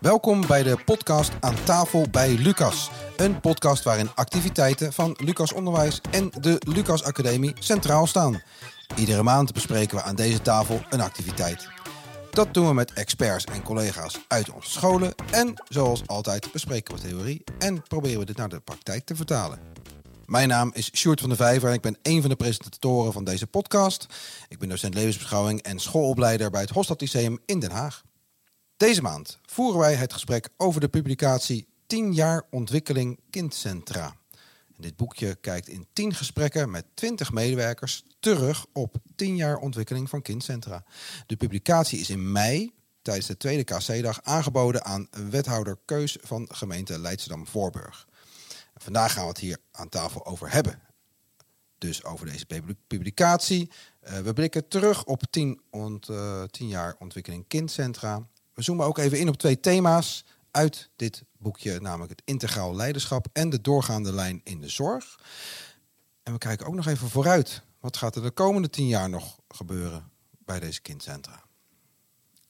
Welkom bij de podcast Aan tafel bij Lucas. Een podcast waarin activiteiten van Lucas Onderwijs en de Lucas Academie centraal staan. Iedere maand bespreken we aan deze tafel een activiteit. Dat doen we met experts en collega's uit onze scholen. En zoals altijd bespreken we theorie en proberen we dit naar de praktijk te vertalen. Mijn naam is Sjoerd van der Vijver en ik ben een van de presentatoren van deze podcast. Ik ben docent levensbeschouwing en schoolopleider bij het Hofstad Lyceum in Den Haag. Deze maand voeren wij het gesprek over de publicatie 10 jaar ontwikkeling kindcentra. En dit boekje kijkt in 10 gesprekken met 20 medewerkers terug op 10 jaar ontwikkeling van kindcentra. De publicatie is in mei tijdens de tweede KC-dag aangeboden aan wethouder Keus van gemeente Leidschendam-Voorburg. Vandaag gaan we het hier aan tafel over hebben. Dus over deze publicatie. Uh, we blikken terug op 10, ont, 10 jaar ontwikkeling kindcentra. We zoomen ook even in op twee thema's uit dit boekje, namelijk het integraal leiderschap en de doorgaande lijn in de zorg. En we kijken ook nog even vooruit. Wat gaat er de komende tien jaar nog gebeuren bij deze kindcentra?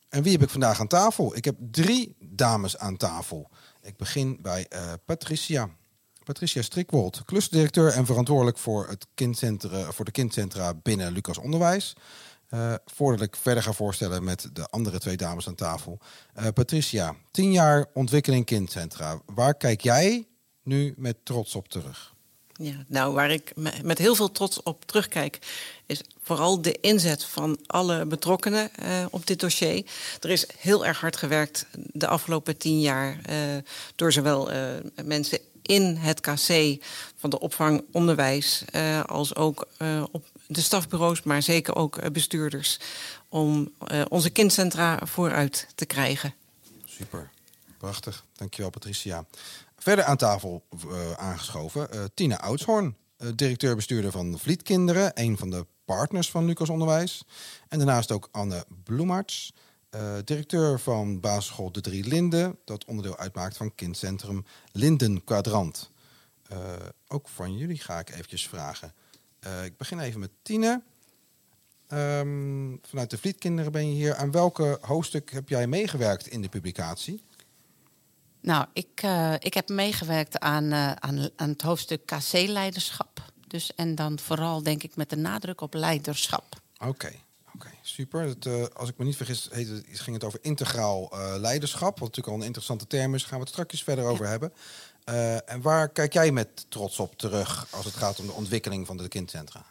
En wie heb ik vandaag aan tafel? Ik heb drie dames aan tafel. Ik begin bij uh, Patricia. Patricia Strikwold, klusdirecteur en verantwoordelijk voor, het kindcentra, voor de kindcentra binnen Lucas Onderwijs. Uh, voordat ik verder ga voorstellen met de andere twee dames aan tafel. Uh, Patricia, tien jaar ontwikkeling kindcentra. Waar kijk jij nu met trots op terug? Ja, nou, waar ik met heel veel trots op terugkijk, is vooral de inzet van alle betrokkenen uh, op dit dossier. Er is heel erg hard gewerkt de afgelopen tien jaar door zowel mensen in het KC van de opvang onderwijs, als ook op de stafbureaus, maar zeker ook eh, bestuurders, om uh, onze kindcentra vooruit te krijgen. Super, prachtig. Dankjewel Patricia. Verder aan tafel uh, aangeschoven uh, Tina Oudshoorn, directeur-bestuurder van Vlietkinderen, een van de partners van Lucas Onderwijs. En daarnaast ook Anne Bloemarts, directeur van basisschool De Drie Linden, dat onderdeel uitmaakt van kindcentrum Linden Quadrant. ook van jullie ga ik eventjes vragen. Uh, ik begin even met Tine. Um, vanuit de Vlietkinderen ben je hier. Aan welke hoofdstuk heb jij meegewerkt in de publicatie? Nou, ik, uh, ik heb meegewerkt aan, uh, aan, aan het hoofdstuk KC-leiderschap. Dus, en dan vooral denk ik met de nadruk op leiderschap. Oké, okay, okay, super. Het, als ik me niet vergis, heet het, ging het over integraal leiderschap. Wat natuurlijk al een interessante term is. Gaan we het straks verder over hebben. Uh, en waar kijk jij met trots op terug als het gaat om de ontwikkeling van de kindcentra?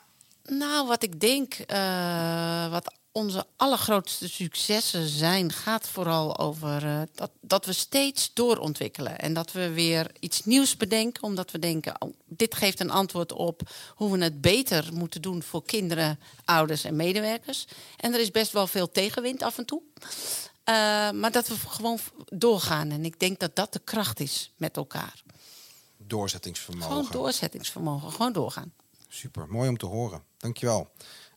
Nou, wat ik denk, uh, wat onze allergrootste successen zijn, gaat vooral over uh, dat, dat we steeds doorontwikkelen. En dat we weer iets nieuws bedenken, omdat we denken: oh, dit geeft een antwoord op hoe we het beter moeten doen voor kinderen, ouders en medewerkers. En er is best wel veel tegenwind af en toe. Uh, maar dat we gewoon doorgaan. En ik denk dat dat de kracht is met elkaar. Doorzettingsvermogen. Gewoon doorzettingsvermogen. Gewoon doorgaan. Super, mooi om te horen. Dankjewel.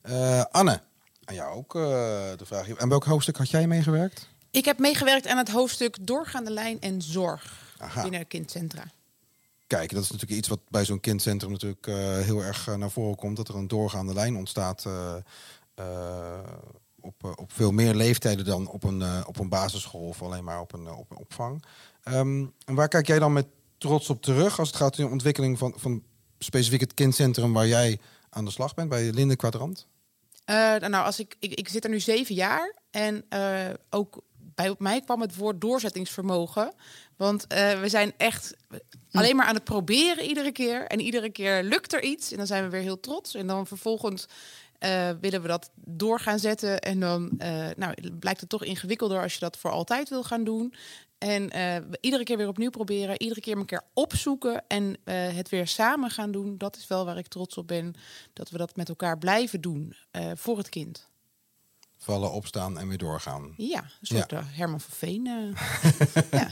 Uh, Anne, aan jou ook uh, de vraag. En welk hoofdstuk had jij meegewerkt? Ik heb meegewerkt aan het hoofdstuk Doorgaande lijn en zorg Aha. binnen kindcentra. Kijk, dat is natuurlijk iets wat bij zo'n kindcentrum natuurlijk heel erg naar voren komt. Dat er een doorgaande lijn ontstaat op, uh, op veel meer leeftijden dan op een, uh, op een basisschool of alleen maar op een, uh, op een opvang. Um, en waar kijk jij dan met trots op terug als het gaat om de ontwikkeling van, van specifiek het kindcentrum waar jij aan de slag bent, bij Linde Quadrant? nou, als ik, ik, ik zit er nu zeven jaar en ook bij mij kwam het woord doorzettingsvermogen. Want we zijn echt alleen maar aan het proberen iedere keer. En iedere keer lukt er iets. En dan zijn we weer heel trots. En dan vervolgens uh, willen we dat door gaan zetten. En dan uh, nou, blijkt het toch ingewikkelder als je dat voor altijd wil gaan doen. En uh, iedere keer weer opnieuw proberen, iedere keer een keer opzoeken en het weer samen gaan doen. Dat is wel waar ik trots op ben, dat we dat met elkaar blijven doen voor het kind. Vallen, opstaan en weer doorgaan. Ja, een soort ja. Herman van Veen. ja.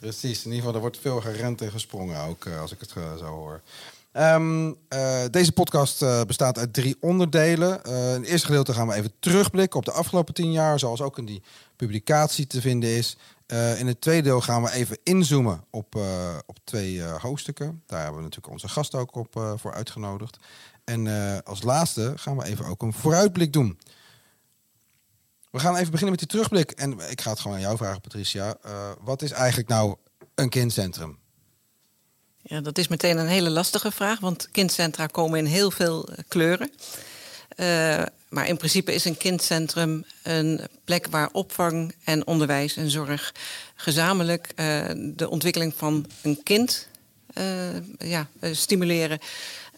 Precies, in ieder geval er wordt veel gerend en gesprongen ook, als ik het zo hoor. Um, uh, deze podcast uh, bestaat uit drie onderdelen. Uh, in het eerste gedeelte gaan we even terugblikken op de afgelopen tien jaar, zoals ook in die publicatie te vinden is. in het tweede deel gaan we even inzoomen op, op twee hoofdstukken. Daar hebben we natuurlijk onze gast ook op voor uitgenodigd. En als laatste gaan we even ook een vooruitblik doen. We gaan even beginnen met die terugblik. En ik ga het gewoon aan jou vragen, Patricia. Wat is eigenlijk nou een kindcentrum? Ja, dat is meteen een hele lastige vraag, want kindcentra komen in heel veel eh, kleuren. Uh, maar in principe is een kindcentrum een plek waar opvang en onderwijs en zorg gezamenlijk uh, de ontwikkeling van een kind ja, stimuleren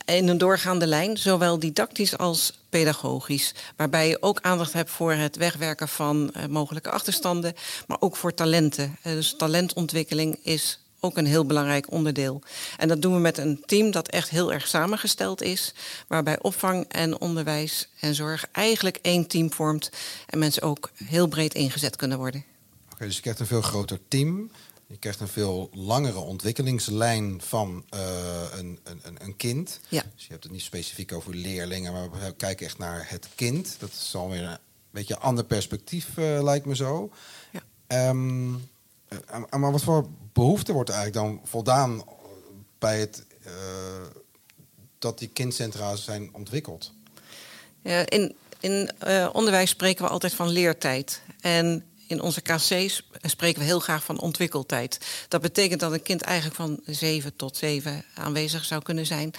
in een doorgaande lijn, zowel didactisch als pedagogisch. Waarbij je ook aandacht hebt voor het wegwerken van mogelijke achterstanden, maar ook voor talenten. Dus talentontwikkeling is ook een heel belangrijk onderdeel. En dat doen we met een team dat echt heel erg samengesteld is, waarbij opvang en onderwijs en zorg eigenlijk één team vormt en mensen ook heel breed ingezet kunnen worden. Oké, dus je krijgt een veel groter team. Je krijgt een veel langere ontwikkelingslijn van uh, een, een, een kind. Ja. Dus je hebt het niet specifiek over leerlingen, maar we kijken echt naar het kind. Dat is alweer een beetje een ander perspectief, uh, lijkt me zo. Ja. Um, uh, maar wat voor behoefte wordt eigenlijk dan voldaan bij het uh, dat die kindcentra zijn ontwikkeld? In in uh, onderwijs spreken we altijd van leertijd. En in onze KC's spreken we heel graag van ontwikkeltijd. Dat betekent dat een kind eigenlijk van zeven tot zeven aanwezig zou kunnen zijn.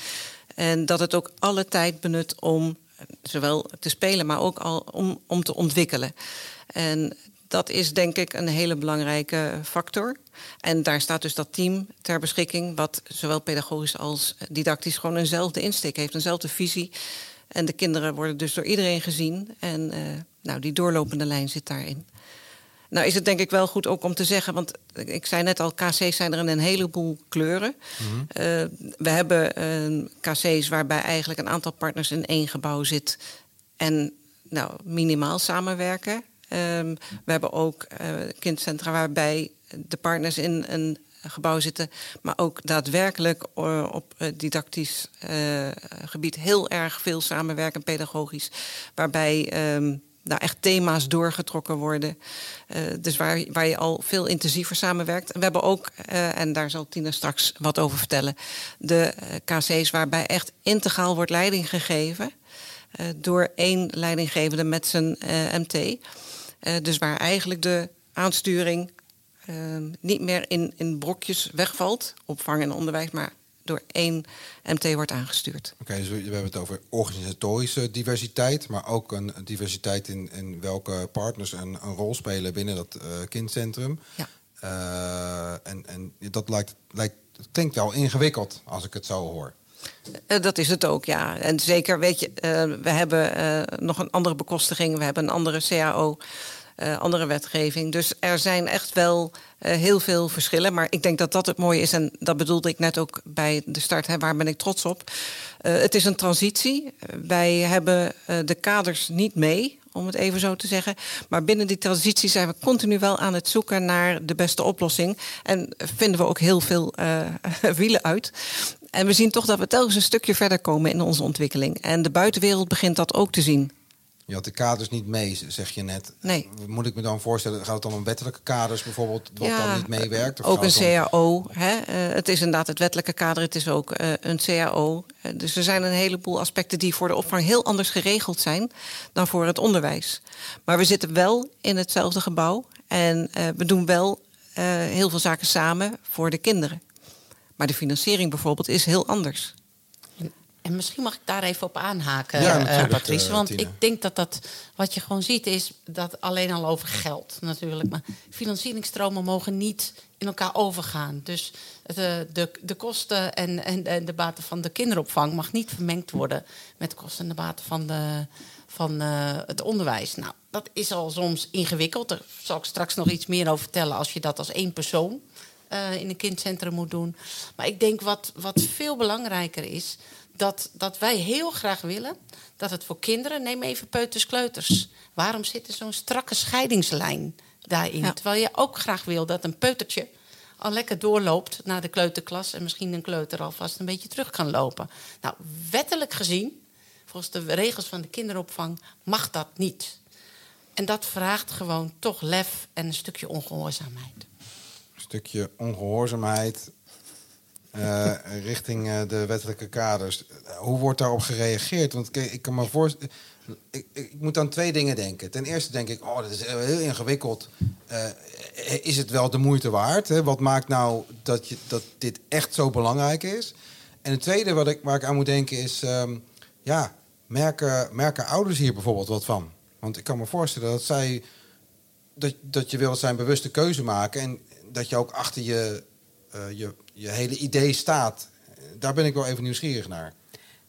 En dat het ook alle tijd benut om zowel te spelen, maar ook al om, om te ontwikkelen. En dat is denk ik een hele belangrijke factor. En daar staat dus dat team ter beschikking, wat zowel pedagogisch als didactisch gewoon eenzelfde insteek heeft, eenzelfde visie. En de kinderen worden dus door iedereen gezien. En uh, nou, die doorlopende lijn zit daarin. Nou is het denk ik wel goed ook om te zeggen, want ik zei net al, KC's zijn er in een heleboel kleuren. Mm -hmm. uh, we hebben uh, KC's waarbij eigenlijk een aantal partners in één gebouw zit en nou, minimaal samenwerken. Um, we hebben ook uh, kindcentra waarbij de partners in een gebouw zitten, maar ook daadwerkelijk uh, op didactisch uh, gebied heel erg veel samenwerken, pedagogisch, waarbij um, nou, echt thema's doorgetrokken worden. Dus waar, waar je al veel intensiever samenwerkt. En we hebben ook, en daar zal Tina straks wat over vertellen, de KC's waarbij echt integraal wordt leiding gegeven door één leidinggevende met zijn MT. dus waar eigenlijk de aansturing niet meer in, in brokjes wegvalt, opvang en onderwijs, maar door één MT wordt aangestuurd. Oké, okay, dus we hebben het over organisatorische diversiteit, maar ook een diversiteit in, in welke partners een, een rol spelen binnen dat uh, kindcentrum. Ja. Uh, en, en dat lijkt, lijkt, klinkt wel ingewikkeld als ik het zo hoor. Uh, dat is het ook, ja. En zeker, weet je, we hebben nog een andere bekostiging, we hebben een andere CAO. Andere wetgeving. Dus er zijn echt wel heel veel verschillen. Maar ik denk dat dat het mooie is. En dat bedoelde ik net ook bij de start. Waar ben ik trots op? Het is een transitie. Wij hebben de kaders niet mee, om het even zo te zeggen. Maar binnen die transitie zijn we continu wel aan het zoeken naar de beste oplossing. En vinden we ook heel veel wielen uit. En we zien toch dat we telkens een stukje verder komen in onze ontwikkeling. En de buitenwereld begint dat ook te zien. Je had de kaders niet mee, zeg je net. Nee. Moet ik me dan voorstellen, gaat het dan om wettelijke kaders bijvoorbeeld, wat ja, dan niet meewerkt? Ook een CAO. Hè? Uh, het is inderdaad het wettelijke kader, het is ook uh, een CAO. Uh, dus er zijn een heleboel aspecten die voor de opvang heel anders geregeld zijn dan voor het onderwijs. Maar we zitten wel in hetzelfde gebouw en we doen wel heel veel zaken samen voor de kinderen. Maar de financiering bijvoorbeeld is heel anders. En misschien mag ik daar even op aanhaken, ja, uh, Patrice. Want uh, ik denk dat dat wat je gewoon ziet is dat alleen al over geld natuurlijk. Maar financieringstromen mogen niet in elkaar overgaan. Dus de, de, de kosten en, en, en de baten van de kinderopvang mag niet vermengd worden met de kosten en de baten van, de, van uh, het onderwijs. Nou, dat is al soms ingewikkeld. Daar zal ik straks nog iets meer over vertellen als je dat als één persoon in een kindcentrum moet doen. Maar ik denk wat, wat veel belangrijker is dat, dat wij heel graag willen dat het voor kinderen, neem even peuters, kleuters. Waarom zit er zo'n strakke scheidingslijn daarin? Ja. Terwijl je ook graag wil dat een peutertje al lekker doorloopt naar de kleuterklas en misschien een kleuter alvast een beetje terug kan lopen. Nou, wettelijk gezien, volgens de regels van de kinderopvang, mag dat niet. En dat vraagt gewoon toch lef en een stukje ongehoorzaamheid. Een stukje ongehoorzaamheid uh, richting uh, de wettelijke kaders. Hoe wordt daarop gereageerd? Want ik kan me voorstellen, ik, ik moet aan twee dingen denken. Ten eerste denk ik, oh, dat is heel ingewikkeld. Is het wel de moeite waard? Hè? Wat maakt nou dat, je, dat dit echt zo belangrijk is? En het tweede wat ik, waar ik aan moet denken is... Um, ja, merken, merken ouders hier bijvoorbeeld wat van? Want ik kan me voorstellen dat zij... Dat, dat je wil zijn bewuste keuze maken... en dat je ook achter je, uh, je, je hele idee staat. Daar ben ik wel even nieuwsgierig naar.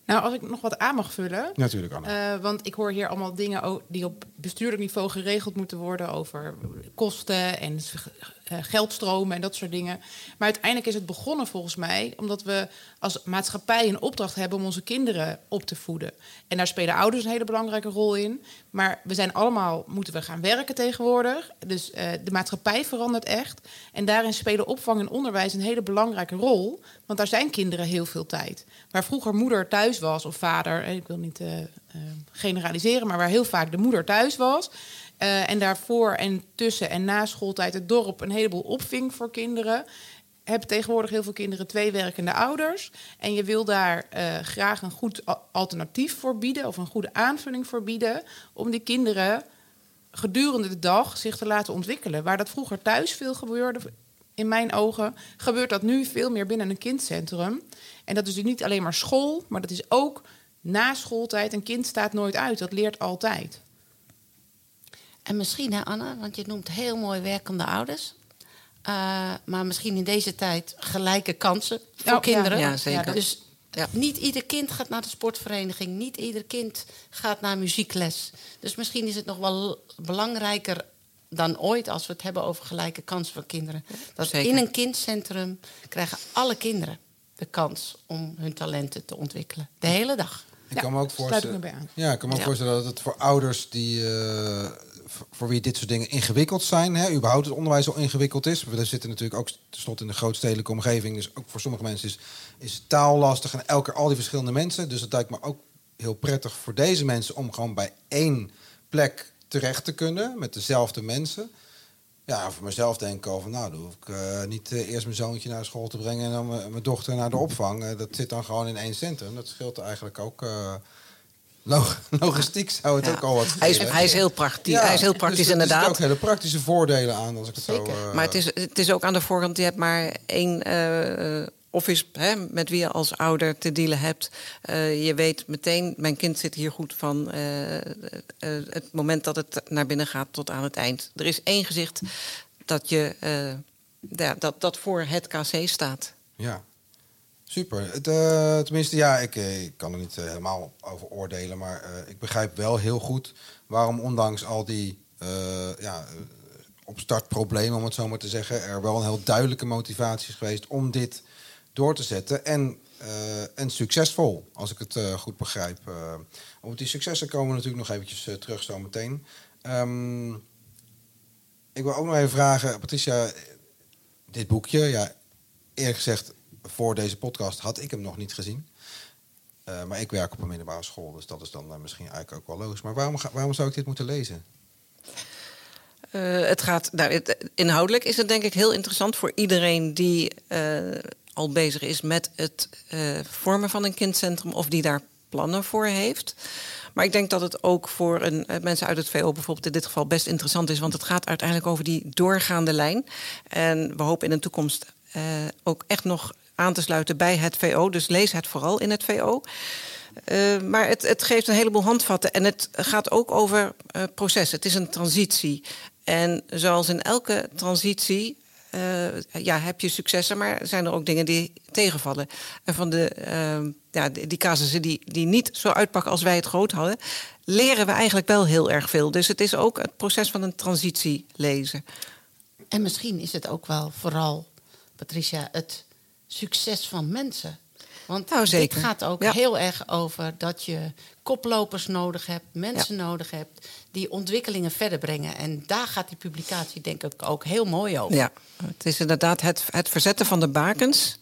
Nou, als ik nog wat aan mag vullen. Natuurlijk, Anna. Uh, want ik hoor hier allemaal dingen die op bestuurlijk niveau geregeld moeten worden over kosten en uh, geldstromen en dat soort dingen. Maar uiteindelijk is het begonnen volgens mij omdat we als maatschappij een opdracht hebben om onze kinderen op te voeden. En daar spelen ouders een hele belangrijke rol in. Maar we zijn allemaal, moeten we gaan werken tegenwoordig. Dus uh, de maatschappij verandert echt. En daarin spelen opvang en onderwijs een hele belangrijke rol. Want daar zijn kinderen heel veel tijd. Waar vroeger moeder thuis was of vader, ik wil niet uh, generaliseren, maar waar heel vaak de moeder thuis was. Uh, en daarvoor en tussen en na schooltijd het dorp een heleboel opving voor kinderen. Hebben tegenwoordig heel veel kinderen twee werkende ouders. En je wil daar uh, graag een goed alternatief voor bieden of een goede aanvulling voor bieden. Om die kinderen gedurende de dag zich te laten ontwikkelen. Waar dat vroeger thuis veel gebeurde, in mijn ogen, gebeurt dat nu veel meer binnen een kindcentrum. En dat is dus niet alleen maar school, maar dat is ook na schooltijd. Een kind staat nooit uit, dat leert altijd. En misschien, hè, Anna, want je noemt heel mooi werkende ouders. Uh, maar misschien in deze tijd gelijke kansen voor oh, kinderen. Ja, zeker. Dus ja. niet ieder kind gaat naar de sportvereniging. Niet ieder kind gaat naar muziekles. Dus misschien is het nog wel belangrijker dan ooit als we het hebben over gelijke kansen voor kinderen. Dat Zeker. in een kindcentrum krijgen alle kinderen de kans om hun talenten te ontwikkelen. De hele dag. Ik kan me ook voorstellen. Ja, ik kan me ook Ja. voorstellen dat het voor ouders die uh, voor- wie dit soort dingen ingewikkeld zijn, hè, überhaupt het onderwijs al ingewikkeld is. We zitten natuurlijk ook tenslotte in de grootstedelijke omgeving, dus ook voor sommige mensen is, is taal lastig en elke al die verschillende mensen. Dus het lijkt me ook heel prettig voor deze mensen om gewoon bij één plek terecht te kunnen met dezelfde mensen. Ja, voor mezelf denk ik van, nou, dan hoef ik eh, niet eh, eerst mijn zoontje naar school te brengen en dan mijn mijn dochter naar de opvang. Eh, dat zit dan gewoon in één centrum. Dat scheelt eigenlijk ook. Log- logistiek zou het ook al wat Hij is, hij is heel praktisch, hij is heel dus praktisch er zitten inderdaad. ook hele praktische voordelen aan als ik het Zeker. zo. eh, Maar het is, het is ook aan de voorkant, je hebt maar één eh, office hè, met wie je als ouder te dealen hebt. Eh, je weet meteen, mijn kind zit hier goed van het moment dat het naar binnen gaat tot aan het eind. Er is één gezicht dat, je, ja, dat, dat voor het KC staat. Ja, super. Eh, tenminste, ja, ik, eh, ik kan er niet eh, helemaal over oordelen, maar ik begrijp wel heel goed waarom ondanks al die ja, opstartproblemen, om het zo maar te zeggen, er wel een heel duidelijke motivatie is geweest om dit door te zetten. En, en succesvol, als ik het goed begrijp. Op die successen komen we natuurlijk nog eventjes terug zo meteen. Ehm, ik wil ook nog even vragen, Patricia, dit boekje, ja, eerlijk gezegd, voor deze podcast had ik hem nog niet gezien. Eh, maar ik werk op een middelbare school, dus dat is dan eh, misschien eigenlijk ook wel logisch. Maar waarom, waarom zou ik dit moeten lezen? Eh, het gaat, nou, inhoudelijk is het denk ik heel interessant voor iedereen die al bezig is met het vormen van een kindcentrum of die daar plannen voor heeft. Maar ik denk dat het ook voor een, mensen uit het VO bijvoorbeeld in dit geval best interessant is, want het gaat uiteindelijk over die doorgaande lijn. En we hopen in de toekomst ook echt nog aan te sluiten bij het VO. Dus lees het vooral in het VO. Eh, maar het, het geeft een heleboel handvatten. En het gaat ook over eh processen. Het is een transitie. En zoals in elke transitie. eh, ja, heb je successen, maar zijn er ook dingen die tegenvallen. En van de, eh, ja, die, die casussen die, die niet zo uitpakken als wij het groot hadden, leren we eigenlijk wel heel erg veel. Dus het is ook het proces van een transitie lezen. En misschien is het ook wel vooral, Patricia, het succes van mensen. Want Nou, dit gaat ook Ja. heel erg over dat je koplopers nodig hebt, mensen nodig hebt die ontwikkelingen verder brengen. En daar gaat die publicatie denk ik ook heel mooi over. Ja, het is inderdaad het, het verzetten van de bakens.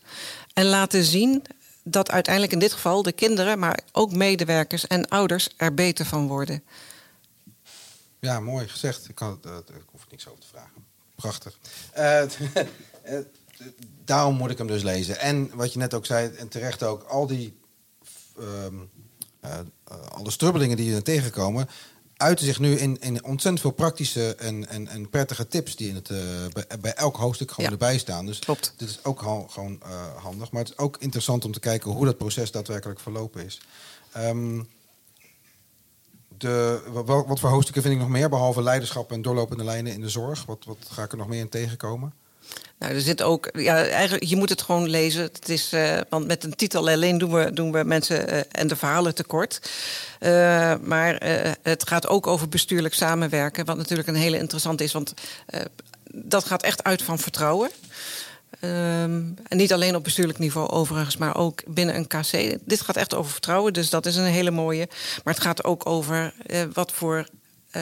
En laten zien dat uiteindelijk in dit geval de kinderen, maar ook medewerkers en ouders er beter van worden. Ja, mooi gezegd. Ik, kan, eh, ik hoef er niks over te vragen. Prachtig. Eh, eh, daarom moet ik hem dus lezen. En wat je net ook zei, en terecht ook, al die ehm, eh, alle strubbelingen die je tegenkomen, uiten zich nu in, in ontzettend veel praktische en, en, en prettige tips die in het, eh, bij, bij elk hoofdstuk gewoon Ja. erbij staan. Dus Klopt. dit is ook al- gewoon eh, handig. Maar het is ook interessant om te kijken hoe dat proces daadwerkelijk verlopen is. Ehm, de, wa- wa- wat voor hoofdstukken vind ik nog meer, behalve leiderschap en doorlopende lijnen in de zorg? Wat, wat ga ik er nog meer in tegenkomen? Nou, er zit ook, ja, eigenlijk, je moet het gewoon lezen. Het is, eh, want met een titel alleen doen we, doen we mensen eh, en de verhalen tekort. Eh, maar het gaat ook over bestuurlijk samenwerken, wat natuurlijk een hele interessante is. Want dat gaat echt uit van vertrouwen. Ehm, en niet alleen op bestuurlijk niveau overigens, maar ook binnen een KC. Dit gaat echt over vertrouwen, dus dat is een hele mooie. Maar het gaat ook over wat voor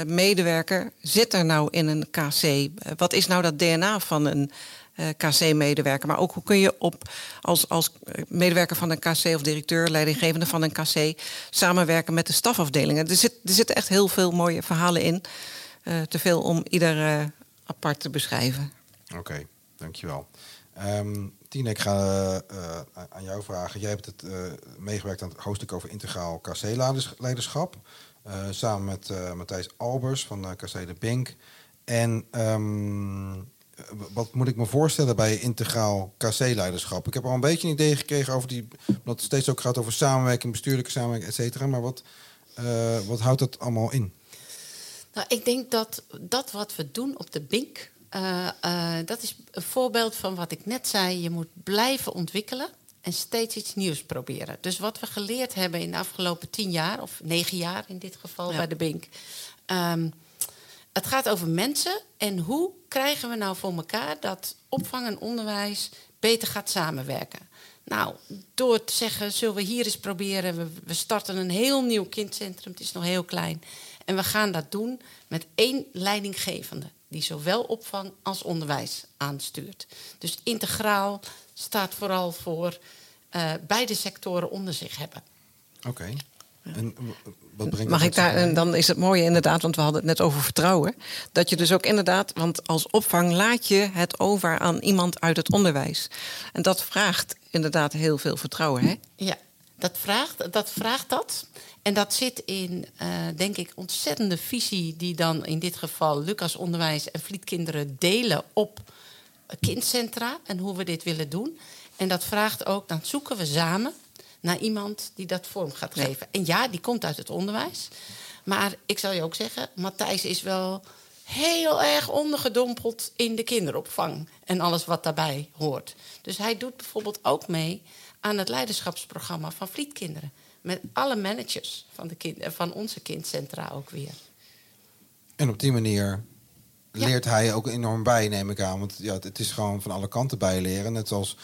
medewerker zit er nou in een KC? Eh, wat is nou dat DNA van een eh, KC-medewerker? Maar ook hoe kun je op, als, als eh, medewerker van een KC of directeur, leidinggevende van een KC, samenwerken met de stafafdelingen? Er, zit, er zitten echt heel veel mooie verhalen in. Eh, te veel om ieder eh, apart te beschrijven. Oké, dankjewel. Ehm Tine, ik ga eh, eh, aan jou vragen. Jij hebt het, eh, meegewerkt aan het hoofdstuk over integraal KC-leiderschap. Eh, samen met eh, Matthijs Albers van KC De Bink. En ehm, wat moet ik me voorstellen bij integraal KC-leiderschap? Ik heb al een beetje een idee gekregen over die... omdat het steeds ook gaat over samenwerking, bestuurlijke samenwerking, et cetera. Maar wat, wat houdt dat allemaal in? Nou, ik denk dat dat wat we doen op de Bink, dat is een voorbeeld van wat ik net zei. Je moet blijven ontwikkelen en steeds iets nieuws proberen. Dus wat we geleerd hebben in de afgelopen tien jaar, of negen jaar in dit geval Ja. bij de Bink. ehm, het gaat over mensen en hoe krijgen we nou voor elkaar dat opvang en onderwijs beter gaat samenwerken. Nou, door te zeggen, zullen we hier eens proberen. We, we starten een heel nieuw kindcentrum, het is nog heel klein. En we gaan dat doen met één leidinggevende... die zowel opvang als onderwijs aanstuurt. Dus integraal staat vooral voor eh, beide sectoren onder zich hebben. Oké. En wat brengt Mag ik daar, en dan is het mooie inderdaad, want we hadden het net over vertrouwen. Dat je dus ook inderdaad, want als opvang laat je het over aan iemand uit het onderwijs. En dat vraagt inderdaad heel veel vertrouwen. Hè? Ja, dat vraagt dat. Vraagt dat. En dat zit in, eh, denk ik, ontzettende visie... die dan in dit geval Lucas Onderwijs en Vlietkinderen delen op kindcentra... en hoe we dit willen doen. En dat vraagt ook, dan zoeken we samen naar iemand die dat vorm gaat geven. En ja, die komt uit het onderwijs. Maar ik zal je ook zeggen, Matthijs is wel heel erg ondergedompeld in de kinderopvang en alles wat daarbij hoort. Dus hij doet bijvoorbeeld ook mee aan het leiderschapsprogramma van Vlietkinderen. Met alle managers van, de kind, eh, van onze kindcentra ook weer. En op die manier Ja. leert hij ook enorm bij, neem ik aan. Want ja, het is gewoon van alle kanten bijleren. Net zoals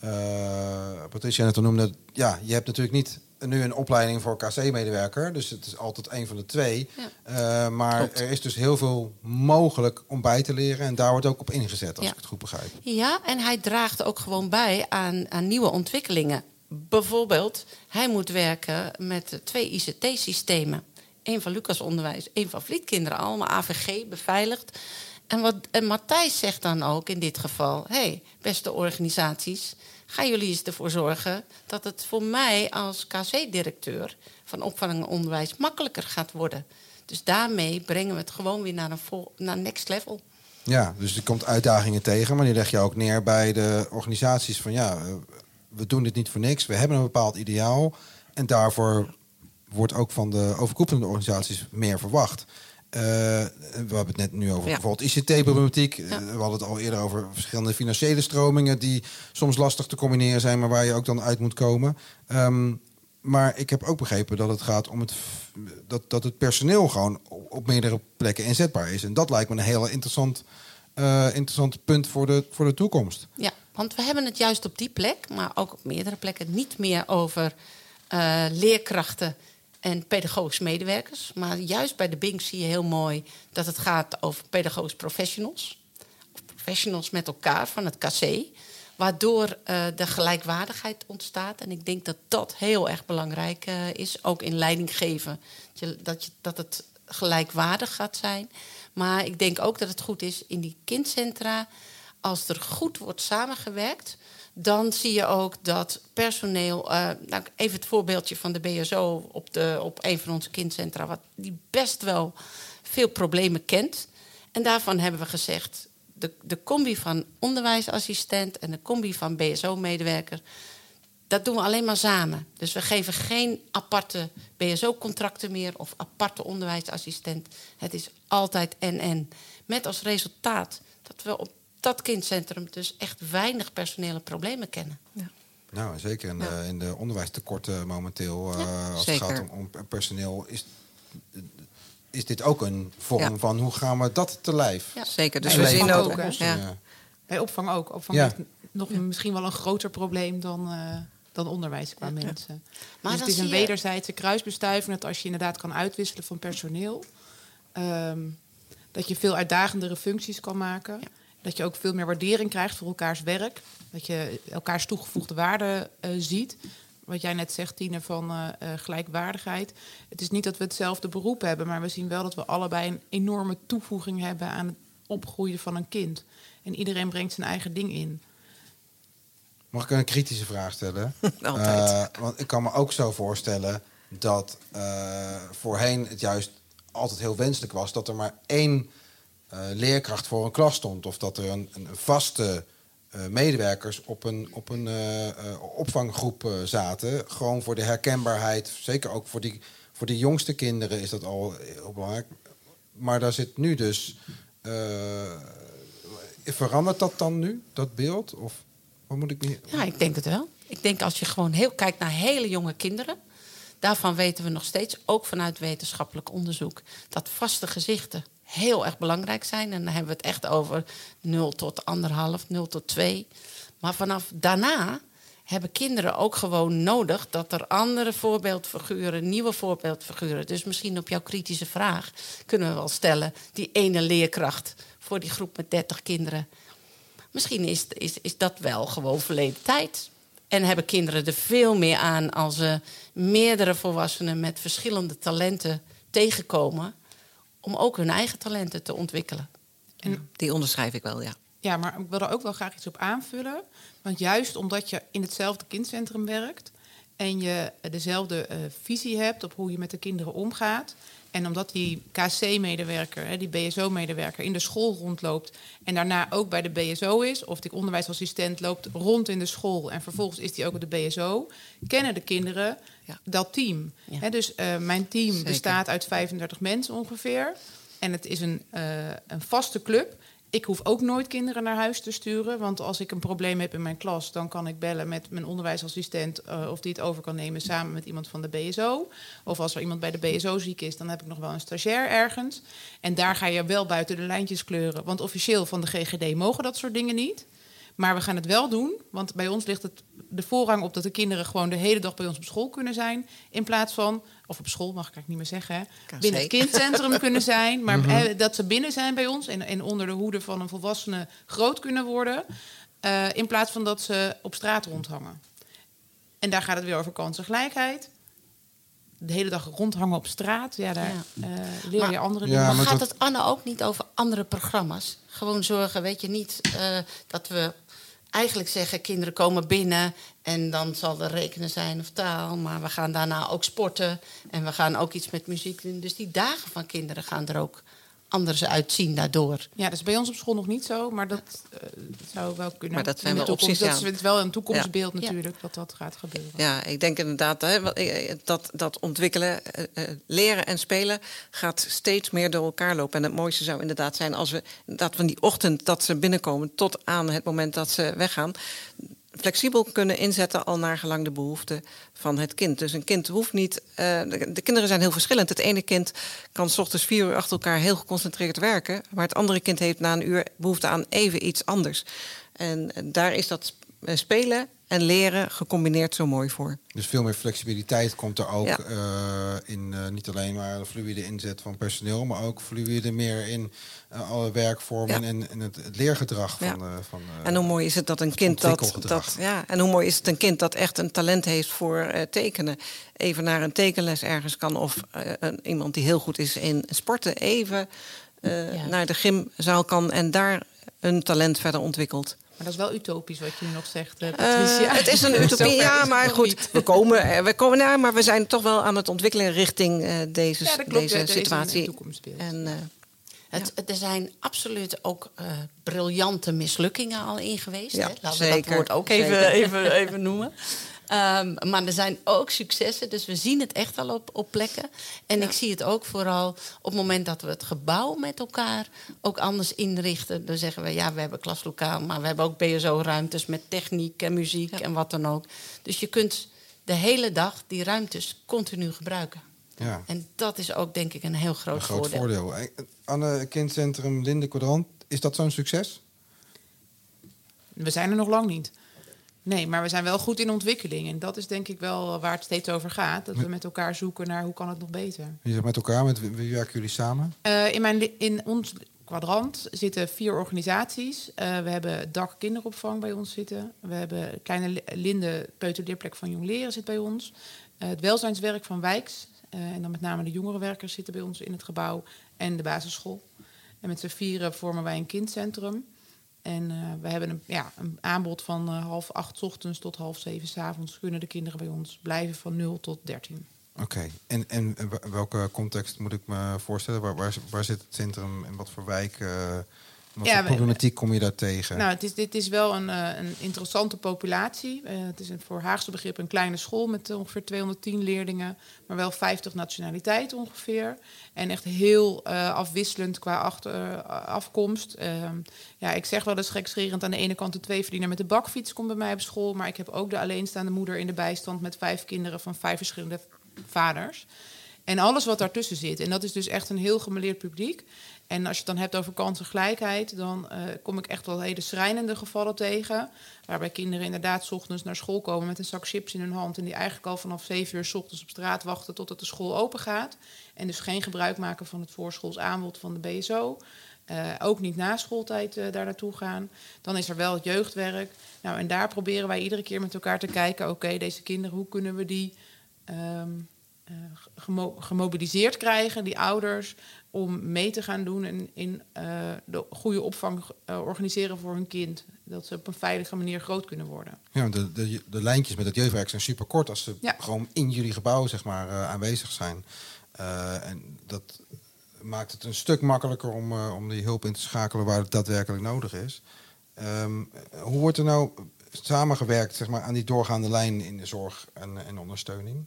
eh Patricia net al noemde. Ja, je hebt natuurlijk niet nu een opleiding voor KC-medewerker. Dus het is altijd een van de twee. Ja. Eh, maar Klopt. er is dus heel veel mogelijk om bij te leren. En daar wordt ook op ingezet, als Ja. ik het goed begrijp. Ja, en hij draagt ook gewoon bij aan, aan nieuwe ontwikkelingen. Bijvoorbeeld, hij moet werken met twee ICT-systemen. Eén van Lucas Onderwijs, één van Vlietkinderen. Allemaal AVG, beveiligd. En, wat, en Matthijs zegt dan ook in dit geval... hey, beste organisaties, gaan jullie eens ervoor zorgen... dat het voor mij als KC-directeur van opvang en onderwijs... makkelijker gaat worden. Dus daarmee brengen we het gewoon weer naar een vol, naar next level. Ja, dus er komt uitdagingen tegen. Maar die leg je ook neer bij de organisaties van ja, we doen dit niet voor niks. We hebben een bepaald ideaal. En daarvoor wordt ook van de overkoepelende organisaties meer verwacht. Eh, we hebben het net nu over Ja. bijvoorbeeld ICT-problematiek. Ja. Eh, We hadden het al eerder over verschillende financiële stromingen die soms lastig te combineren zijn, maar waar je ook dan uit moet komen. Ehm, maar ik heb ook begrepen dat het gaat om het, dat, dat het personeel gewoon op op meerdere plekken inzetbaar is. En dat lijkt me een heel interessant, eh, interessant punt voor de, voor de toekomst. Ja, want we hebben het juist op die plek, maar ook op meerdere plekken, niet meer over leerkrachten en pedagogisch medewerkers. Maar juist bij de Bink zie je heel mooi dat het gaat over pedagogisch professionals. Of professionals met elkaar van het KC. Waardoor eh, de gelijkwaardigheid ontstaat. En ik denk dat dat heel erg belangrijk eh, is. Ook in leiding geven. Dat, je, dat, je, dat het gelijkwaardig gaat zijn. Maar ik denk ook dat het goed is in die kindcentra als er goed wordt samengewerkt, dan zie je ook dat personeel. eh, nou, even het voorbeeldje van de BSO op, de, op een van onze kindcentra, wat die best wel veel problemen kent. En daarvan hebben we gezegd: de, de combi van onderwijsassistent en de combi van BSO-medewerker. Dat doen we alleen maar samen. Dus we geven geen aparte BSO-contracten meer of aparte onderwijsassistent. Het is altijd en-en. Met als resultaat dat we op dat kindcentrum dus echt weinig personele problemen kennen. Nou, zeker in de, in de onderwijstekorten momenteel, eh, als zeker. het gaat om, om personeel, is, is dit ook een vorm Ja. van hoe gaan we dat te lijf? Ja. Zeker. Dus En we zien ook. ja. Ja. Bij opvang ook. Opvang Ja. heeft nog een- misschien wel een groter probleem dan, eh, dan onderwijs qua mensen. Maar dus het is een wederzijdse kruisbestuiving... dat als je inderdaad kan uitwisselen van personeel... ehm, dat je veel uitdagendere functies kan maken. Dat je ook veel meer waardering krijgt voor elkaars werk. Dat je elkaars toegevoegde waarde eh, ziet. Wat jij net zegt, Tine, van eh, eh, gelijkwaardigheid. Het is niet dat we hetzelfde beroep hebben... maar we zien wel dat we allebei een enorme toevoeging hebben... aan het opgroeien van een kind. En iedereen brengt zijn eigen ding in. Mag ik een kritische vraag stellen? Altijd. Eh, want ik kan me ook zo voorstellen dat eh, voorheen het juist altijd heel wenselijk was dat er maar één leerkracht voor een klas stond. Of dat er een, een vaste eh, medewerkers op een, op een eh, eh, opvanggroep eh, zaten. Gewoon voor de herkenbaarheid. Zeker ook voor die, voor die jongste kinderen is dat al heel belangrijk. Maar daar zit nu dus. eh, verandert dat dan nu, dat beeld? Of wat moet ik niet. Ja, ik denk het wel. Ik denk als je gewoon heel kijkt naar hele jonge kinderen. Daarvan weten we nog steeds, ook vanuit wetenschappelijk onderzoek, dat vaste gezichten heel erg belangrijk zijn. En dan hebben we het echt over 0 tot 1,5, 0 tot 2. Maar vanaf daarna hebben kinderen ook gewoon nodig dat er andere voorbeeldfiguren, nieuwe voorbeeldfiguren. Dus misschien op jouw kritische vraag kunnen we wel stellen: die ene leerkracht voor die groep met 30 kinderen. Misschien is, is, is dat wel gewoon verleden tijd. En hebben kinderen er veel meer aan als ze meerdere volwassenen met verschillende talenten tegenkomen. Om ook hun eigen talenten te ontwikkelen. Die onderschrijf ik wel, ja. Ja, maar ik wil er ook wel graag iets op aanvullen. Want juist omdat je in hetzelfde kindcentrum werkt en je dezelfde eh, visie hebt op hoe je met de kinderen omgaat. En omdat die KC-medewerker, die BSO-medewerker, in de school rondloopt en daarna ook bij de BSO is, of die onderwijsassistent loopt rond in de school en vervolgens is die ook op de BSO, kennen de kinderen Ja. dat team. Ja. Dus eh, mijn team Zeker. bestaat uit 35 mensen ongeveer. En het is een, eh, een vaste club. Ik hoef ook nooit kinderen naar huis te sturen. Want als ik een probleem heb in mijn klas, dan kan ik bellen met mijn onderwijsassistent eh, of die het over kan nemen samen met iemand van de BSO. Of als er iemand bij de BSO ziek is, dan heb ik nog wel een stagiair ergens. En daar ga je wel buiten de lijntjes kleuren. Want officieel van de GGD mogen dat soort dingen niet. Maar we gaan het wel doen, want bij ons ligt het de voorrang op dat de kinderen gewoon de hele dag bij ons op school kunnen zijn. In plaats van, of op school mag ik eigenlijk niet meer zeggen, hè, binnen het kindcentrum kunnen zijn. Maar hè, dat ze binnen zijn bij ons en, en onder de hoede van een volwassene groot kunnen worden. eh, in plaats van dat ze op straat rondhangen. En daar gaat het weer over kansengelijkheid. De hele dag rondhangen op straat, ja, daar Ja. eh, leer je Maar- andere dingen. maar maar gaat dat- het Anne ook niet over andere programma's? Gewoon zorgen, weet je niet, eh, dat we eigenlijk zeggen... kinderen komen binnen en dan zal er rekenen zijn of taal... maar we gaan daarna ook sporten en we gaan ook iets met muziek doen. Dus die dagen van kinderen gaan er ook anders uitzien daardoor. Ja, dat is bij ons op school nog niet zo, maar dat eh, zou wel kunnen. Maar dat zijn wel toekomst. opties, Dat is wel een toekomstbeeld Ja. natuurlijk, dat dat gaat gebeuren. Ja, ik denk inderdaad hè, wat- eh, dat, dat ontwikkelen, eh, eh, leren en spelen gaat steeds meer door elkaar lopen. En het mooiste zou inderdaad zijn als we dat van die ochtend dat ze binnenkomen tot aan het moment dat ze weggaan, flexibel kunnen inzetten al naar gelang de behoeften van het kind. Dus een kind hoeft niet. eh, de, de kinderen zijn heel verschillend. Het ene kind kan s ochtends vier uur achter elkaar heel geconcentreerd werken, maar het andere kind heeft na een uur behoefte aan even iets anders. En daar is dat spelen en leren gecombineerd zo mooi voor. Dus veel meer flexibiliteit komt er ook Ja. eh, in. eh, niet alleen maar de fluïde inzet van personeel, maar ook fluïde meer in eh, alle werkvormen Ja. en, en het, het leergedrag Ja. van. eh, van eh, En hoe mooi is het dat een kind dat, dat ja, en hoe mooi is het een kind dat echt een talent heeft voor eh, tekenen, even naar een tekenles ergens kan of eh, een, iemand die heel goed is in sporten even eh, Ja. naar de gymzaal kan en daar hun talent verder ontwikkelt. Maar dat is wel utopisch wat je nu nog zegt, uh, Patricia. het is een utopie, ja, maar goed. We komen, we komen naar, maar we zijn toch wel aan het ontwikkelen richting uh, deze, ja, deze situatie. En, uh, het, ja. Er zijn absoluut ook briljante mislukkingen al in geweest. Ja, hè? Laten we dat woord ook even, even, even noemen. Um, maar er zijn ook successen, dus we zien het echt al op, op plekken. En ik zie het ook vooral op het moment dat we het gebouw met elkaar ook anders inrichten. Dan zeggen we, ja, we hebben klaslokaal, maar we hebben ook BSO-ruimtes met techniek en muziek en wat dan ook. Dus je kunt de hele dag die ruimtes continu gebruiken. Ja. En dat is ook denk ik een heel groot, een groot voordeel. voordeel. Anne Kindcentrum Linde Quadrant, is dat zo'n succes? We zijn er nog lang niet. Nee, maar we zijn wel goed in ontwikkeling. En dat is denk ik wel waar het steeds over gaat. Dat we met elkaar zoeken naar hoe kan het nog beter. Je zegt met elkaar, met wie werken jullie samen? Uh, in, mijn, in ons kwadrant zitten vier organisaties. Uh, we hebben Dak Kinderopvang bij ons zitten. We hebben Kleine Linde Peuterleerplek van Jong Leren zit bij ons. Uh, het welzijnswerk van Wijks. en dan met name de jongerenwerkers zitten bij ons in het gebouw. En de basisschool. En met z'n vieren vormen wij een kindcentrum. En uh, we hebben een, ja, een aanbod van uh, half acht ochtends tot half zeven s avonds. Kunnen de kinderen bij ons blijven van 0 tot 13. Oké, en, en welke context moet ik me voorstellen? Waar, waar, zit het centrum en wat voor wijk? Uh, wat ja, problematiek kom je daar tegen? Nou, het is, dit is wel een, uh, een interessante populatie. Uh, het is een, voor Haagse begrip een kleine school met ongeveer 210 leerlingen, maar wel 50 nationaliteiten ongeveer. En echt heel uh, afwisselend qua achter, afkomst. Ehm, ja, ik zeg wel eens gekscherend aan de ene kant de tweeverdiener met de bakfiets komt bij mij op school, maar ik heb ook de alleenstaande moeder in de bijstand met vijf kinderen van vijf verschillende vaders. En alles wat daartussen zit. En dat is dus echt een heel gemeleerd publiek. En als je het dan hebt over kansengelijkheid, dan uh, kom ik echt wel hele schrijnende gevallen tegen. Waarbij kinderen inderdaad s ochtends naar school komen met een zak chips in hun hand. En die eigenlijk al vanaf zeven uur s ochtends op straat wachten totdat de school open gaat. En dus geen gebruik maken van het voorschoolsaanbod van de BSO. Eh, ook niet na schooltijd uh, daar naartoe gaan. Dan is er wel het jeugdwerk. Nou, en daar proberen wij iedere keer met elkaar te kijken: oké, deze kinderen, hoe kunnen we die um, gemo gemobiliseerd krijgen, die ouders, om mee te gaan doen en in uh, de goede opvang uh, organiseren voor hun kind. Dat ze op een veilige manier groot kunnen worden. Ja, de, de, de lijntjes met het jeugdwerk zijn super kort als ze ja. gewoon in jullie gebouw zeg maar, aanwezig zijn. en dat maakt het een stuk makkelijker om, om die hulp in te schakelen waar het daadwerkelijk nodig is. Um, hoe wordt er nou samengewerkt zeg maar, aan die doorgaande lijn in de zorg en, en ondersteuning?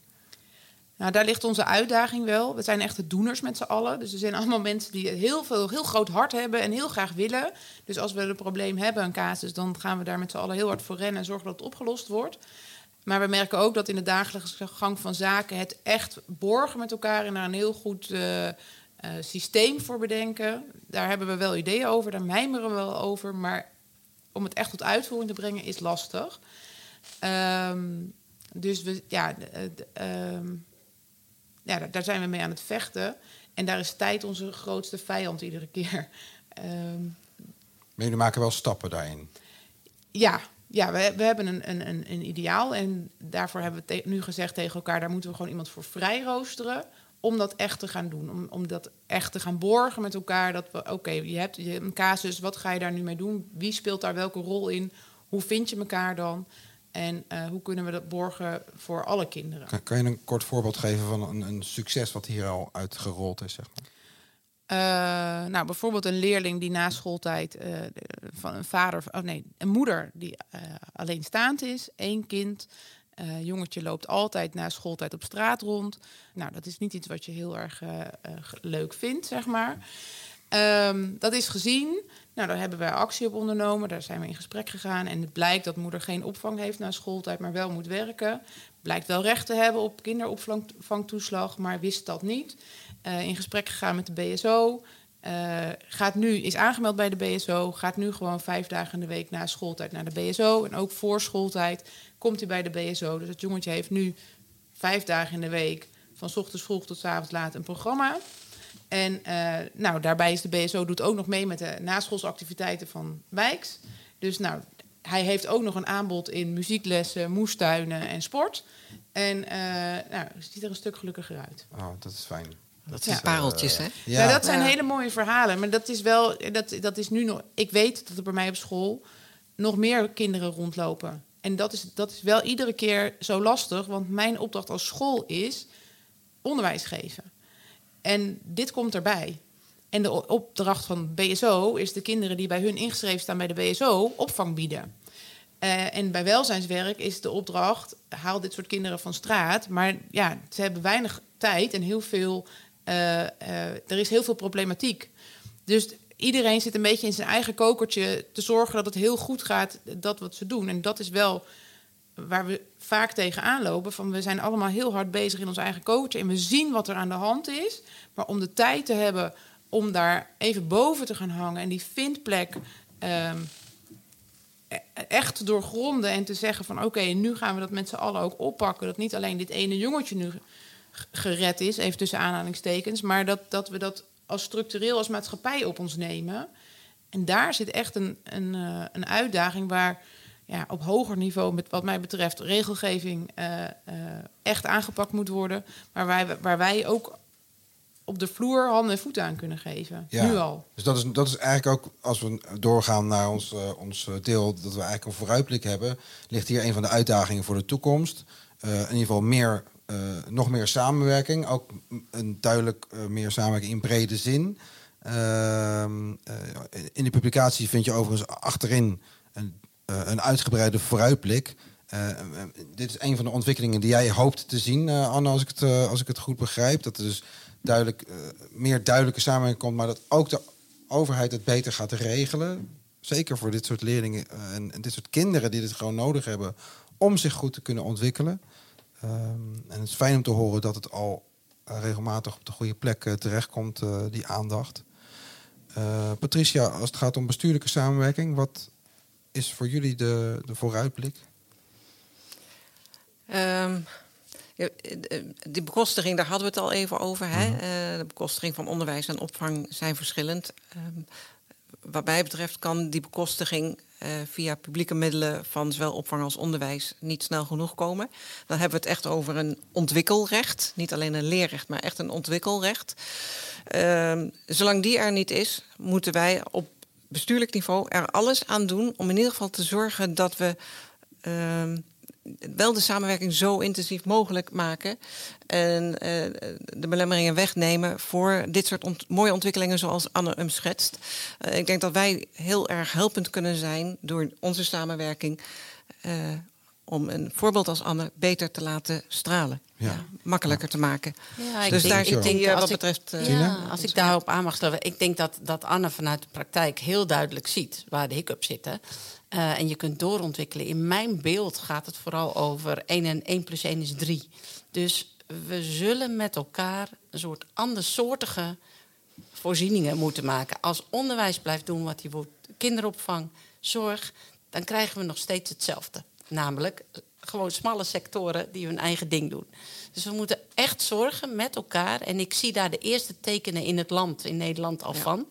Nou, daar ligt onze uitdaging wel. We zijn echt de doeners met z'n allen. Dus er zijn allemaal mensen die heel veel, heel groot hart hebben en heel graag willen. Dus als we een probleem hebben, een casus, dan gaan we daar met z'n allen heel hard voor rennen en zorgen dat het opgelost wordt. Maar we merken ook dat in de dagelijkse gang van zaken het echt borgen met elkaar en daar een heel goed uh, uh, systeem voor bedenken. Daar hebben we wel ideeën over, daar mijmeren we wel over. Maar om het echt tot uitvoering te brengen is lastig. Um, dus we, ja. Um, ja, daar zijn we mee aan het vechten. En daar is tijd onze grootste vijand iedere keer. Um, maar jullie maken wel stappen daarin? Ja, ja we, we hebben een, een, een, ideaal. En daarvoor hebben we nu gezegd tegen elkaar... daar moeten we gewoon iemand voor vrij roosteren om dat echt te gaan doen. Om, om dat echt te gaan borgen met elkaar. Dat we, oké, je, hebt, je hebt een casus, wat ga je daar nu mee doen? Wie speelt daar welke rol in? Hoe vind je elkaar dan? En uh, hoe kunnen we dat borgen voor alle kinderen? Kan, kan je een kort voorbeeld geven van een, een, succes wat hier al uitgerold is? Zeg maar? Uh, nou, bijvoorbeeld een leerling die na schooltijd uh, van een vader, oh nee, een moeder die alleenstaand is, één kind. jongetje loopt altijd na schooltijd op straat rond. Nou, dat is niet iets wat je heel erg leuk vindt, zeg maar. Um, dat is gezien. Nou, daar hebben wij actie op ondernomen. Daar zijn we in gesprek gegaan. En het blijkt dat moeder geen opvang heeft na schooltijd, maar wel moet werken. Blijkt wel recht te hebben op kinderopvangtoeslag, maar wist dat niet. Uh, in gesprek gegaan met de BSO. Eh, gaat nu, is aangemeld bij de BSO. Gaat nu gewoon vijf dagen in de week na schooltijd naar de BSO. En ook voor schooltijd komt hij bij de BSO. Dus het jongetje heeft nu vijf dagen in de week, van ochtends vroeg tot avonds laat, een programma. En uh, nou, daarbij is de BSO doet ook nog mee met de naschoolsactiviteiten van Wijks. Dus nou, hij heeft ook nog een aanbod in muzieklessen, moestuinen en sport. En uh, nou, ziet er een stuk gelukkiger uit. Oh, dat is fijn. Dat Ja. zijn pareltjes, hè? Ja, dat zijn Ja. hele mooie verhalen. Maar dat is wel, dat, dat is nu nog. Ik weet dat er bij mij op school nog meer kinderen rondlopen. En dat is, dat is wel iedere keer zo lastig, want mijn opdracht als school is onderwijs geven. En dit komt erbij. En de opdracht van BSO is de kinderen die bij hun ingeschreven staan bij de BSO opvang bieden. Eh, en bij welzijnswerk is de opdracht: haal dit soort kinderen van straat. Maar ja, ze hebben weinig tijd en heel veel. eh, eh, er is heel veel problematiek. Dus iedereen zit een beetje in zijn eigen kokertje te zorgen dat het heel goed gaat, dat wat ze doen. En dat is wel waar we vaak tegenaan lopen. Van we zijn allemaal heel hard bezig in ons eigen kokertje en we zien wat er aan de hand is. Maar om de tijd te hebben om daar even boven te gaan hangen en die vindplek ehm, e- echt doorgronden en te zeggen van oké, nu gaan we dat met z'n allen ook oppakken. Dat niet alleen dit ene jongetje nu gered is, even tussen aanhalingstekens, maar dat, dat we dat als structureel als maatschappij op ons nemen. En daar zit echt een, een, eh, een uitdaging waar ja, op hoger niveau, met wat mij betreft, regelgeving eh, eh, echt aangepakt moet worden. Maar wij, waar wij ook op de vloer handen en voeten aan kunnen geven. Ja. Nu al. Dus dat is, dat is eigenlijk ook, als we doorgaan naar ons, eh, ons deel, dat we eigenlijk een vooruitblik hebben, ligt hier een van de uitdagingen voor de toekomst. In ieder geval meer, nog meer samenwerking, ook een duidelijk meer samenwerking in brede zin. Ehm, eh, in de publicatie vind je overigens achterin een, eh, een uitgebreide vooruitblik. Eh, dit is een van de ontwikkelingen die jij hoopt te zien, eh, Anne, als ik het, als ik het goed begrijp. Dat er dus duidelijk, meer duidelijke samenwerking komt, maar dat ook de overheid het beter gaat regelen. Zeker voor dit soort leerlingen en, dit soort kinderen die dit gewoon nodig hebben om zich goed te kunnen ontwikkelen. Ehm, en het is fijn om te horen dat het al regelmatig op de goede plek terechtkomt, die aandacht. Patricia, als het gaat om bestuurlijke samenwerking, wat is voor jullie de, de vooruitblik? Eh, die bekostiging, daar hadden we het al even over. Hè? Eh, de bekostiging van onderwijs en opvang zijn verschillend. Ehm, wat mij betreft kan die bekostiging eh, via publieke middelen van zowel opvang als onderwijs niet snel genoeg komen. Dan hebben we het echt over een ontwikkelrecht. Niet alleen een leerrecht, maar echt een ontwikkelrecht. Ehm, zolang die er niet is, moeten wij op bestuurlijk niveau er alles aan doen om in ieder geval te zorgen dat we ehm, wel de samenwerking zo intensief mogelijk maken. En eh, de belemmeringen wegnemen voor dit soort mooie ontwikkelingen zoals Anne hem schetst. Eh, ik denk dat wij heel erg helpend kunnen zijn door onze samenwerking. Om een voorbeeld als Anne beter te laten stralen. Ja. Ja, makkelijker te maken. Ja, ik dus denk- daar ik zit denk eh, als wat ik- betreft... eh, Ja, als ik daarop aan mag stellen. Ik denk dat, dat Anne vanuit de praktijk heel duidelijk ziet waar de hiccups zitten. Eh, en je kunt doorontwikkelen. In mijn beeld gaat het vooral over 1 en 1 plus 1 is 3. Dus we zullen met elkaar een soort andersoortige voorzieningen moeten maken. Als onderwijs blijft doen wat hij wordt, kinderopvang, zorg, dan krijgen we nog steeds hetzelfde. Namelijk eh, gewoon smalle sectoren die hun eigen ding doen. Dus we moeten echt zorgen met elkaar. En ik zie daar de eerste tekenen in het land, in Nederland al Ja. van.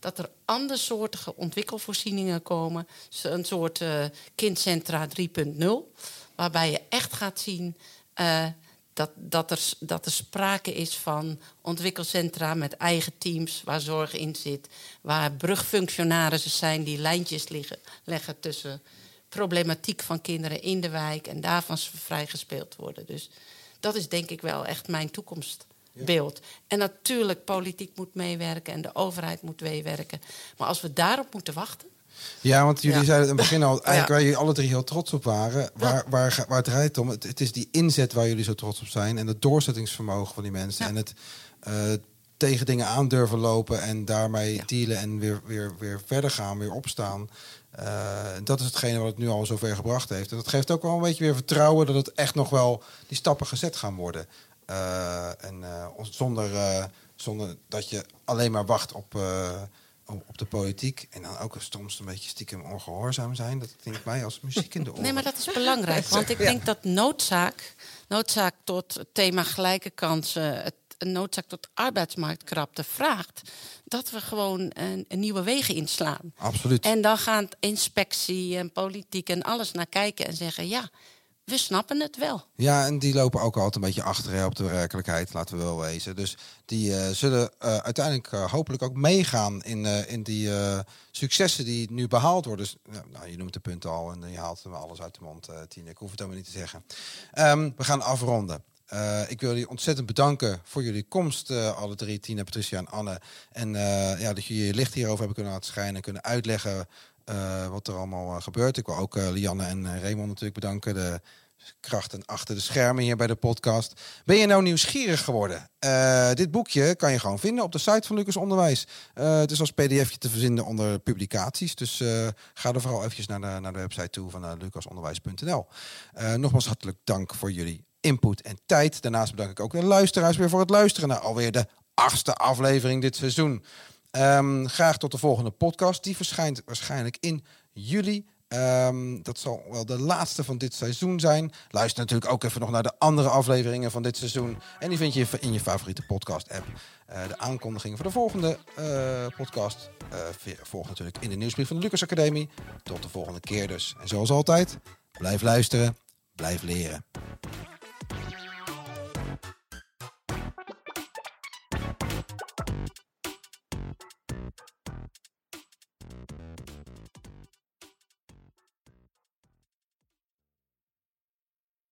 Dat er andersoortige ontwikkelvoorzieningen komen. Zo- Een soort eh, kindcentra 3.0. Waarbij je echt gaat zien eh, dat, dat, er, dat er sprake is van ontwikkelcentra met eigen teams waar zorg in zit. Waar brugfunctionarissen zijn die lijntjes liggen, leggen tussen problematiek van kinderen in de wijk en daarvan vrijgespeeld worden. Dus dat is denk ik wel echt mijn toekomstbeeld. En natuurlijk, politiek moet meewerken en de overheid moet meewerken. Maar als we daarop moeten wachten. Ja, want jullie Ja. zeiden in het begin al, eigenlijk Ja. waar jullie alle drie heel trots op waren. Waar, waar, waar het rijdt om, het, het is die inzet waar jullie zo trots op zijn. En het doorzettingsvermogen van die mensen. En het eh, tegen dingen aan durven lopen en daarmee Ja. dealen en weer, weer, weer verder gaan, weer opstaan. Eh, dat is hetgene wat het nu al zover gebracht heeft. En dat geeft ook wel een beetje weer vertrouwen dat het echt nog wel die stappen gezet gaan worden. Eh, en eh, zonder, eh, zonder dat je alleen maar wacht op, eh, op op de politiek. En dan ook soms een beetje stiekem ongehoorzaam zijn. Dat klinkt mij als muziek in de oren. Nee, maar dat is belangrijk. Want ik denk dat noodzaak, noodzaak tot het thema gelijke kansen, het, een noodzaak tot arbeidsmarktkrapte vraagt dat we gewoon een, een nieuwe wegen inslaan. Absoluut. En dan gaan inspectie en politiek en alles naar kijken en zeggen: ja, we snappen het wel. Ja, en die lopen ook altijd een beetje achter hè, op de werkelijkheid, laten we wel wezen. Dus die eh, zullen uh, uiteindelijk uh, hopelijk ook meegaan in, in die successen die nu behaald worden. Dus, nou, je noemt de punten al en je haalt alles uit de mond, Tine. Ik hoef het allemaal niet te zeggen. Um, we gaan afronden. Uh, ik wil jullie ontzettend bedanken voor jullie komst, uh, alle drie, Tina, Patricia en Anne. En uh, ja, dat jullie je licht hierover hebben kunnen laten schijnen en kunnen uitleggen wat er allemaal gebeurt. Ik wil ook Lianne en Raymond natuurlijk bedanken, de krachten achter de schermen hier bij de podcast. Ben je nou nieuwsgierig geworden? dit boekje kan je gewoon vinden op de site van Lucas Onderwijs. het is als pdfje te verzinnen onder publicaties. Dus ga er vooral eventjes naar de, naar de website toe van lucasonderwijs.nl. nogmaals hartelijk dank voor jullie input en tijd. Daarnaast bedank ik ook de luisteraars weer voor het luisteren naar alweer de achtste aflevering dit seizoen. Um, graag tot de volgende podcast. Die verschijnt waarschijnlijk in juli. Um, dat zal wel de laatste van dit seizoen zijn. Luister natuurlijk ook even nog naar de andere afleveringen van dit seizoen. En die vind je in je favoriete podcast-app. Uh, de aankondiging voor de volgende uh, podcast uh, volgt natuurlijk in de nieuwsbrief van de Lucas Academie. Tot de volgende keer dus. En zoals altijd, blijf luisteren, blijf leren. Bye.